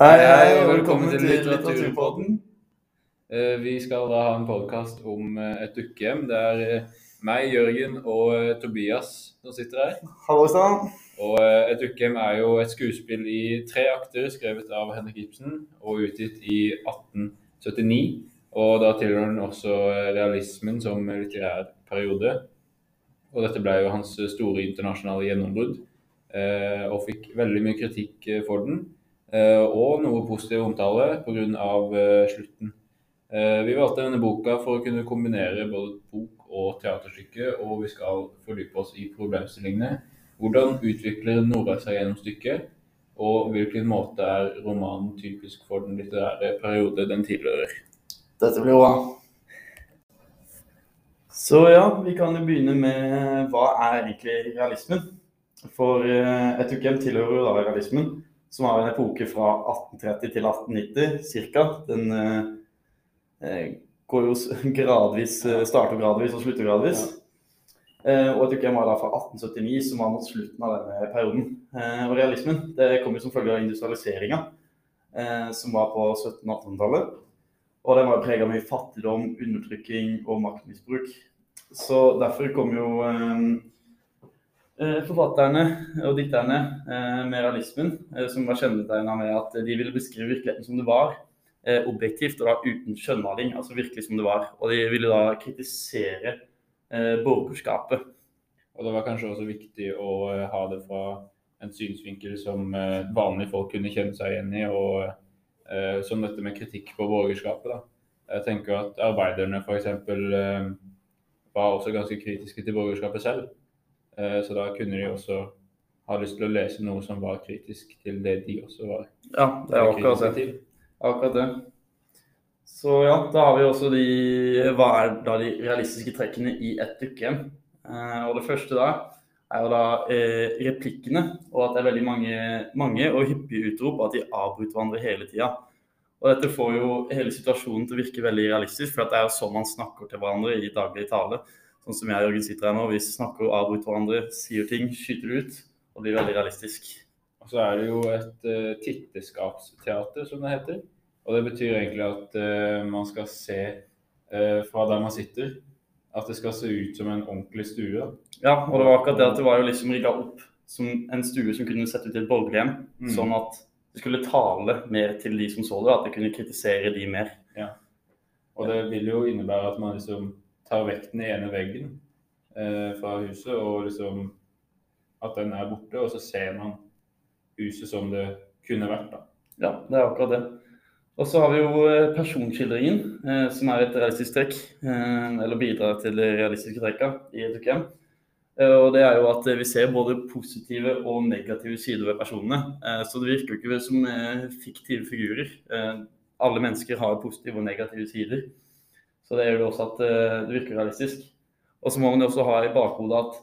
Hei, hei, og velkommen til Litteraturpodden. Eh, Vi skal da ha en podkast om eh, et dukkehjem. Det er eh, meg, Jørgen og Tobias som sitter her. Hallo sann. Og Et dukkehjem er jo et skuespill i tre akter skrevet av Henrik Ibsen og utgitt i 1879. Og da tilhører den også realismen som litterær periode. Og dette ble jo hans store internasjonale gjennombrudd, og fikk veldig mye kritikk for den. Eh, og noe positiv omtale pga. Uh, slutten. Eh, vi valgte denne boka for å kunne kombinere både bok og teaterstykke, og vi skal fordype oss i problemstillingene. Hvordan utvikler Nora seg gjennom stykket, og hvilken måte er romanen typisk for den litterære periode den tilhører? Dette blir bra. Så ja, vi kan jo begynne med hva er egentlig realismen? For eh, et dukkehjem tilhører jo da realismen, som har en epoke fra 1830 til 1890 ca. Den eh, går jo gradvis, eh, starter gradvis og slutter gradvis. Eh, og et dukkehjem var da fra 1879, som var mot slutten av denne perioden. Eh, og realismen det kom jo som følge av industrialiseringa, eh, som var på 1700- og 1800-tallet. Og den var prega av mye fattigdom, undertrykking og maktmisbruk. Så derfor kom jo eh, forfatterne og dikterne eh, med realismen, eh, som var kjennetegna med at de ville beskrive virkeligheten som det var, eh, objektivt og da uten skjønnmaling, altså virkelig som det var. Og de ville da kritisere eh, borgerskapet. Og det var kanskje også viktig å eh, ha det fra en synsvinkel som eh, vanlige folk kunne kjenne seg igjen i, og eh, som dette med kritikk på borgerskapet. da. Jeg tenker at arbeiderne f.eks. Eh, var også ganske kritiske til borgerskapet selv. Eh, så da kunne de også ha lyst til å lese noe som var kritisk til det de også var Ja, det er akkurat det. Akkurat det. Så ja, da har vi også de Hva er da de realistiske trekkene i et dukkehjem? Eh, og det første da er jo da eh, replikkene, og at det er veldig mange, mange og hyppige utrop, at de avbryter hverandre hele tida. Og dette får jo hele situasjonen til å virke veldig realistisk, for at det er jo sånn man snakker til hverandre i daglig tale. Sånn som jeg og Jørgen sitter her nå. Vi snakker og avbryter hverandre, sier ting, skyter ut, og blir veldig realistisk. Og så er det jo et uh, titteskapsteater, som det heter. Og det betyr egentlig at uh, man skal se uh, fra der man sitter, at det skal se ut som en ordentlig stue. Ja, og det var akkurat det at det var jo liksom rigga opp som en stue som kunne sett ut i et borgerhjem. Mm. Sånn at det skulle tale mer til de som så det, at det kunne kritisere de mer. Ja. Og det vil jo innebære at man liksom tar vekk den ene veggen eh, fra huset, og liksom at den er borte, og så ser man huset som det kunne vært. da. Ja, det er akkurat det. Og så har vi jo eh, personskildringen, eh, som er et realistisk trekk. Eh, eller bidrar til de realistiske trekkene i et UKM. Eh, og det er jo at eh, vi ser både positive og negative sider ved personene. Så det virker jo ikke som fiktive figurer. Alle mennesker har positive og negative sider. Så det gjør jo også at eh, det virker realistisk. Og så må man jo også ha i bakhodet at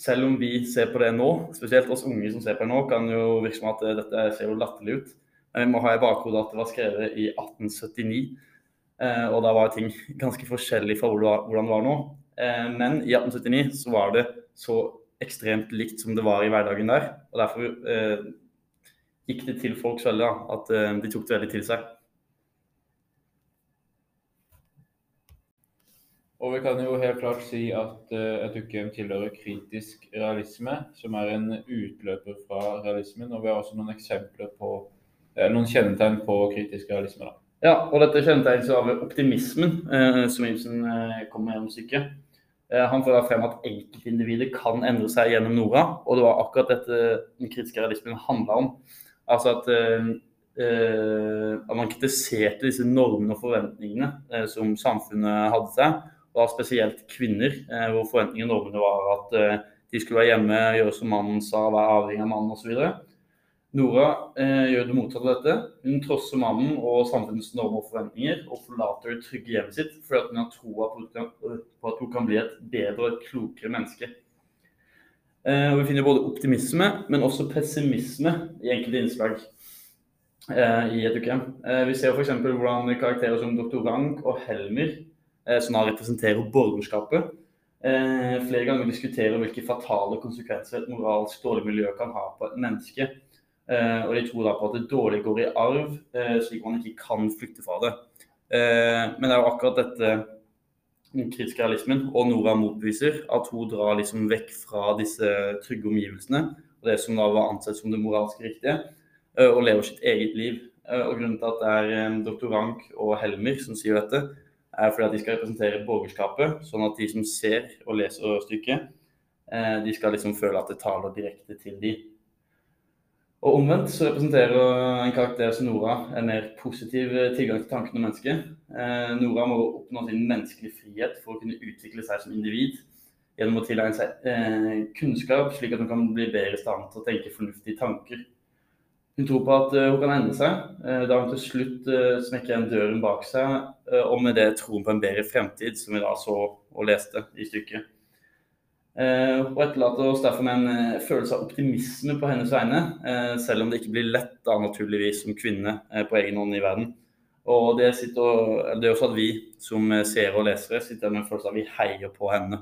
selv om vi ser på det nå, spesielt oss unge som ser på det nå, kan jo virke som at eh, dette ser jo latterlig ut. Men vi må ha i bakhodet at det var skrevet i 1879, eh, og da var ting ganske forskjellig fra hvordan det var nå. Men i 1879 så var det så ekstremt likt som det var i hverdagen der. Og derfor gikk det til folk veldig da, at de tok det veldig til seg. Og vi kan jo helt klart si at uh, et dukkehjem tilhører kritisk realisme, som er en utløper fra realismen. Og vi har også noen eksempler på eh, noen kjennetegn på kritisk realisme. da. Ja, og dette kjennetegnes av optimismen eh, som Ibsen eh, kommer gjennom stykket. Eh, han får da frem at enkeltindividet kan endre seg gjennom Nora, og det var akkurat dette den kritiske realismen handla om. Altså at, eh, eh, at man kritiserte disse normene og forventningene eh, som samfunnet hadde seg, da spesielt kvinner, eh, hvor forventningene og normene var at eh, de skulle være hjemme, gjøre som mannen sa, være avhengig av mannen osv. Nora eh, gjør det motsatte av dette. Hun trosser mannen og samfunnets normer og forventninger, og forlater det trygge hjemmet sitt fordi hun har troa på, på at hun kan bli et bedre og klokere menneske. Og vi finner både optimisme, men også pessimisme i enkelte innslag i et. Eh, vi ser f.eks. hvordan karakterer som Dr. Rank og Helmer, som da representerer borgerskapet, eh, flere ganger diskuterer hvilke fatale konsekvenser et moralsk dårlig miljø kan ha på et menneske. Eh, og de tror da på at det dårlige går i arv, eh, slik man ikke kan flykte fra det. Eh, men det er jo akkurat dette den kritiske realismen og Nora motbeviser, at hun drar liksom vekk fra disse trygge omgivelsene og det som da var ansett som det moralske riktige, og lever sitt eget liv. Og Grunnen til at det er doktor Rank og Helmer som sier dette, er fordi at de skal representere borgerskapet, sånn at de som ser og leser stykket, de skal liksom føle at det taler direkte til de. Og omvendt så representerer en karakter som Nora en mer positiv eh, tilgang til tankene om mennesket. Eh, Nora må oppnå sin menneskelige frihet for å kunne utvikle seg som individ gjennom å tilegne seg eh, kunnskap, slik at hun kan bli bedre i stand til å tenke fornuftige tanker. Hun tror på at uh, hun kan endre seg, uh, da hun til slutt uh, smekker igjen døren bak seg, og med det troen på en bedre fremtid, som vi da så og leste i stykket. Hun etterlater oss derfor med en eh, følelse av optimisme på hennes vegne, eh, selv om det ikke blir lett da naturligvis som kvinne på egen hånd i verden. Og det, sitter, det er også at vi som seere og lesere sitter med en følelse av at vi heier på henne.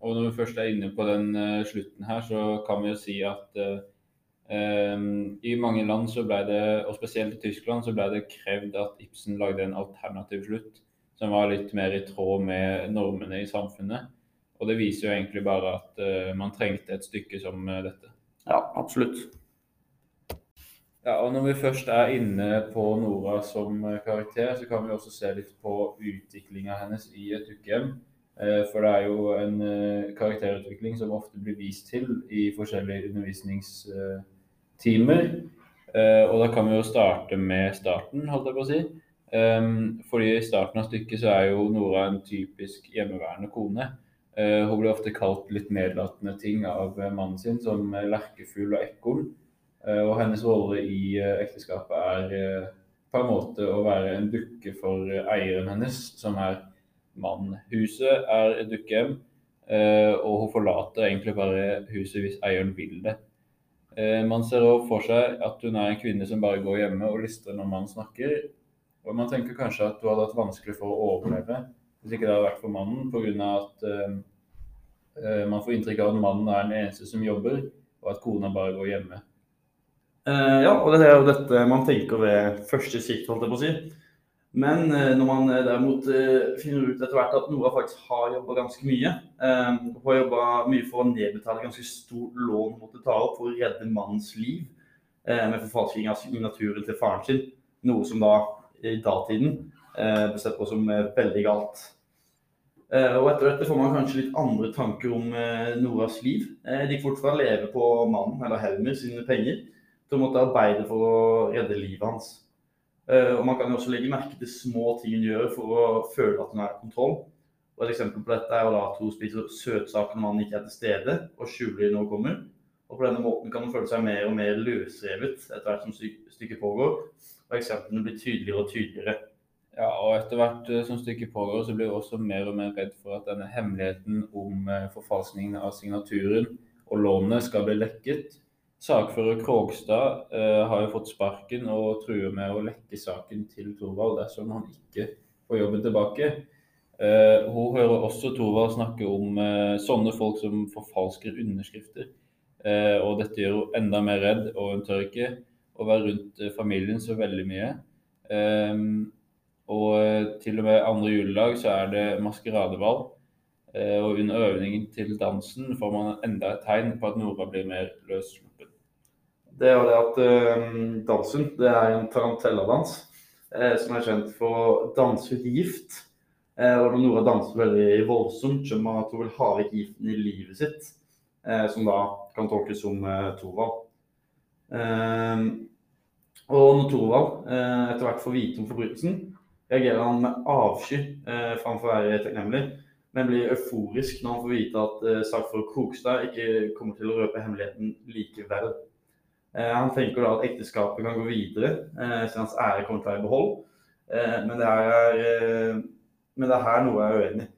Og når vi først er inne på den slutten her, så kan vi jo si at i mange land, så ble det, og spesielt i Tyskland, så ble det krevd at Ibsen lagde en alternativ slutt som var litt mer i tråd med normene i samfunnet. Og det viser jo egentlig bare at uh, man trengte et stykke som uh, dette. Ja, absolutt. Ja, og Når vi først er inne på Nora som uh, karakter, så kan vi også se litt på utviklinga hennes i et ukehjem. For det er jo en karakterutvikling som ofte blir vist til i forskjellige undervisningstimer. Og da kan vi jo starte med starten, holdt jeg på å si. Fordi i starten av stykket så er jo Nora en typisk hjemmeværende kone. Uh, hun blir ofte kalt litt nedlatende ting av uh, mannen sin, som lerkefugl og ekorn. og hennes rolle i ekteskapet er på en måte å være en dukke for eieren hennes, som er mannen. Huset er et dukkehjem, og hun forlater egentlig bare huset hvis eieren vil det. Man ser òg for seg at hun er en kvinne som bare går hjemme og lister når mannen snakker. Og man tenker kanskje at hun hadde hatt vanskelig for å overleve hvis ikke det hadde vært for mannen, pga. at uh, man får inntrykk av at mannen er den eneste som jobber, og at kona bare går hjemme. Uh, ja, og det er jo dette man tenker ved første sikt, holdt jeg på å si. Men uh, når man derimot finner ut etter hvert at Nora faktisk har jobba ganske mye, hun har jobba mye for å nedbetale ganske stort lån hun måtte ta opp for å redde mannens liv med forfalsking av signaturen til faren sin, noe som da i datiden ble sett på som veldig galt. Eh, og etter dette får man kanskje litt andre tanker om eh, Noras liv. Det de gikk fort fra å leve på mannen, eller Helmer, sine penger, til å måtte arbeide for å redde livet hans. Og Man kan jo også legge merke til små ting hun gjør for å føle at hun er i kontroll. Og Et eksempel på dette er jo da at hun spiser søtsaker når man ikke er til stede, og skjuler når hun kommer. Og På denne måten kan hun føle seg mer og mer løsrevet etter hvert som stykket pågår. Og eksemplene blir tydeligere og tydeligere. Ja, og etter hvert eh, som stykket pågår, så blir jeg også mer og mer redd for at denne hemmeligheten om eh, forfalskningen av signaturen og lånet skal bli lekket. Sakfører Krogstad eh, har jo fått sparken og truer med å lekke saken til Thorvald dersom han ikke får jobben tilbake. Eh, hun hører også Thorvald snakke om eh, sånne folk som forfalsker underskrifter. Eh, og dette gjør hun enda mer redd, og hun tør ikke å være rundt familien så veldig mye. Og eh, til og med andre juledag så er det maskeradeball. Eh, og under øvningen til dansen får man enda et tegn på at Nora blir mer løssluppen. Det jo det at uh, dansen det er en tarantelladans uh, som er kjent for å danse ut gift. Uh, og når Nora danser veldig voldsomt, skjønner man at hun vil ha vekk giften i livet sitt. som da kan tolkes som uh, Thorvald. og når Thorvald etter hvert får vite om forbrytelsen, reagerer han med avsky eh, framfor å være takknemlig, men blir euforisk når han får vite at eh, Sakfor Krokstad ikke kommer til å røpe hemmeligheten likevel. Eh, han tenker da at ekteskapet kan gå videre, så hans ære kommer til å være i behold. Eh, men, det er, eh, men det er her noe jeg er uenig.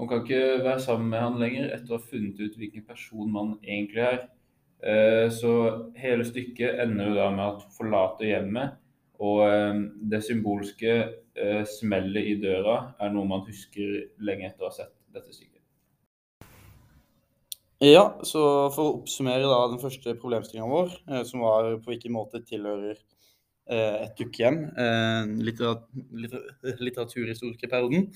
Man kan ikke være sammen med han lenger etter å ha funnet ut hvilken person man egentlig er. Eh, så hele stykket ender jo da med at hun forlater hjemmet og eh, det symbolske eh, smellet i døra er noe man husker lenge etter å ha sett dette stykket. Ja, så for å oppsummere da den første problemstillinga vår, eh, som var på hvilken måte tilhører eh, et dukkehjem eh, litterat litteraturhistoriske perioden,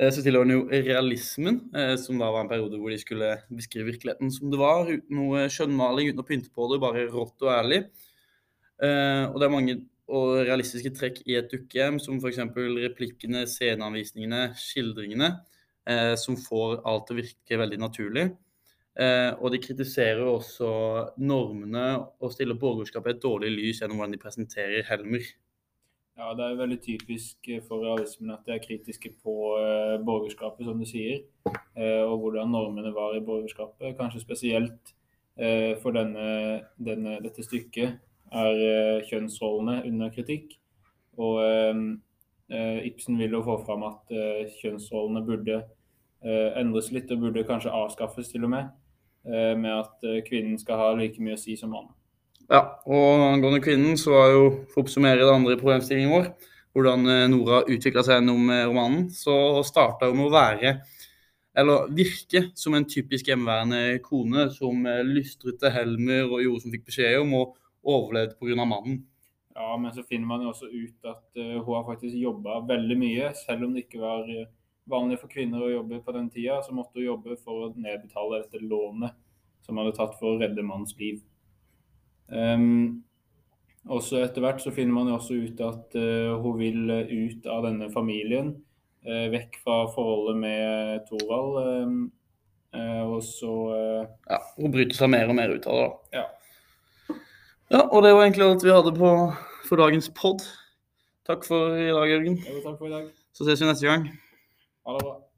så tilhører den jo realismen, som da var en periode hvor de skulle beskrive virkeligheten som det var, uten noe skjønnmaling, uten å pynte på det, bare rått og ærlig. Og det er mange og realistiske trekk i et dukkehjem, som f.eks. replikkene, sceneanvisningene, skildringene, som får alt til å virke veldig naturlig. Eh, og de kritiserer også normene og stiller borgerskapet et dårlig lys gjennom hvordan de presenterer Helmer. Ja, det er veldig typisk for realismen at de er kritiske på eh, borgerskapet, som du sier. Eh, og hvordan normene var i borgerskapet. Kanskje spesielt eh, for denne, denne, dette stykket er eh, kjønnsrollene under kritikk. Og eh, Ibsen vil jo få fram at kjønnsrollene burde endres litt, og burde kanskje avskaffes til og med. Eh, med at eh, kvinnen skal ha like mye å si som mannen. Ja, og angående kvinnen, så er jo, for å oppsummere det andre problemstillingen vår, hvordan eh, Nora utvikla seg gjennom romanen, så starta hun med å være, eller virke, som en typisk hjemmeværende kone som lystret til Helmer og gjorde som fikk beskjed om, og overlevde pga. mannen. Ja, men så finner man jo også ut at hun har faktisk jobba veldig mye, selv om det ikke var vanlig for kvinner å jobbe på den tida, så måtte hun jobbe for å nedbetale dette lånet som hadde tatt for å redde mannens liv. Um, også etter hvert så finner man jo også ut at uh, hun vil ut av denne familien. Uh, vekk fra forholdet med Thorvald. Um, uh, og så Ja, hun bryter seg mer og mer ut av det, da. Ja. ja, og det var egentlig alt vi hadde på, for dagens pod. Takk for i dag, Jørgen. Ja, takk for i dag. Så ses vi neste gang. Ha det bra.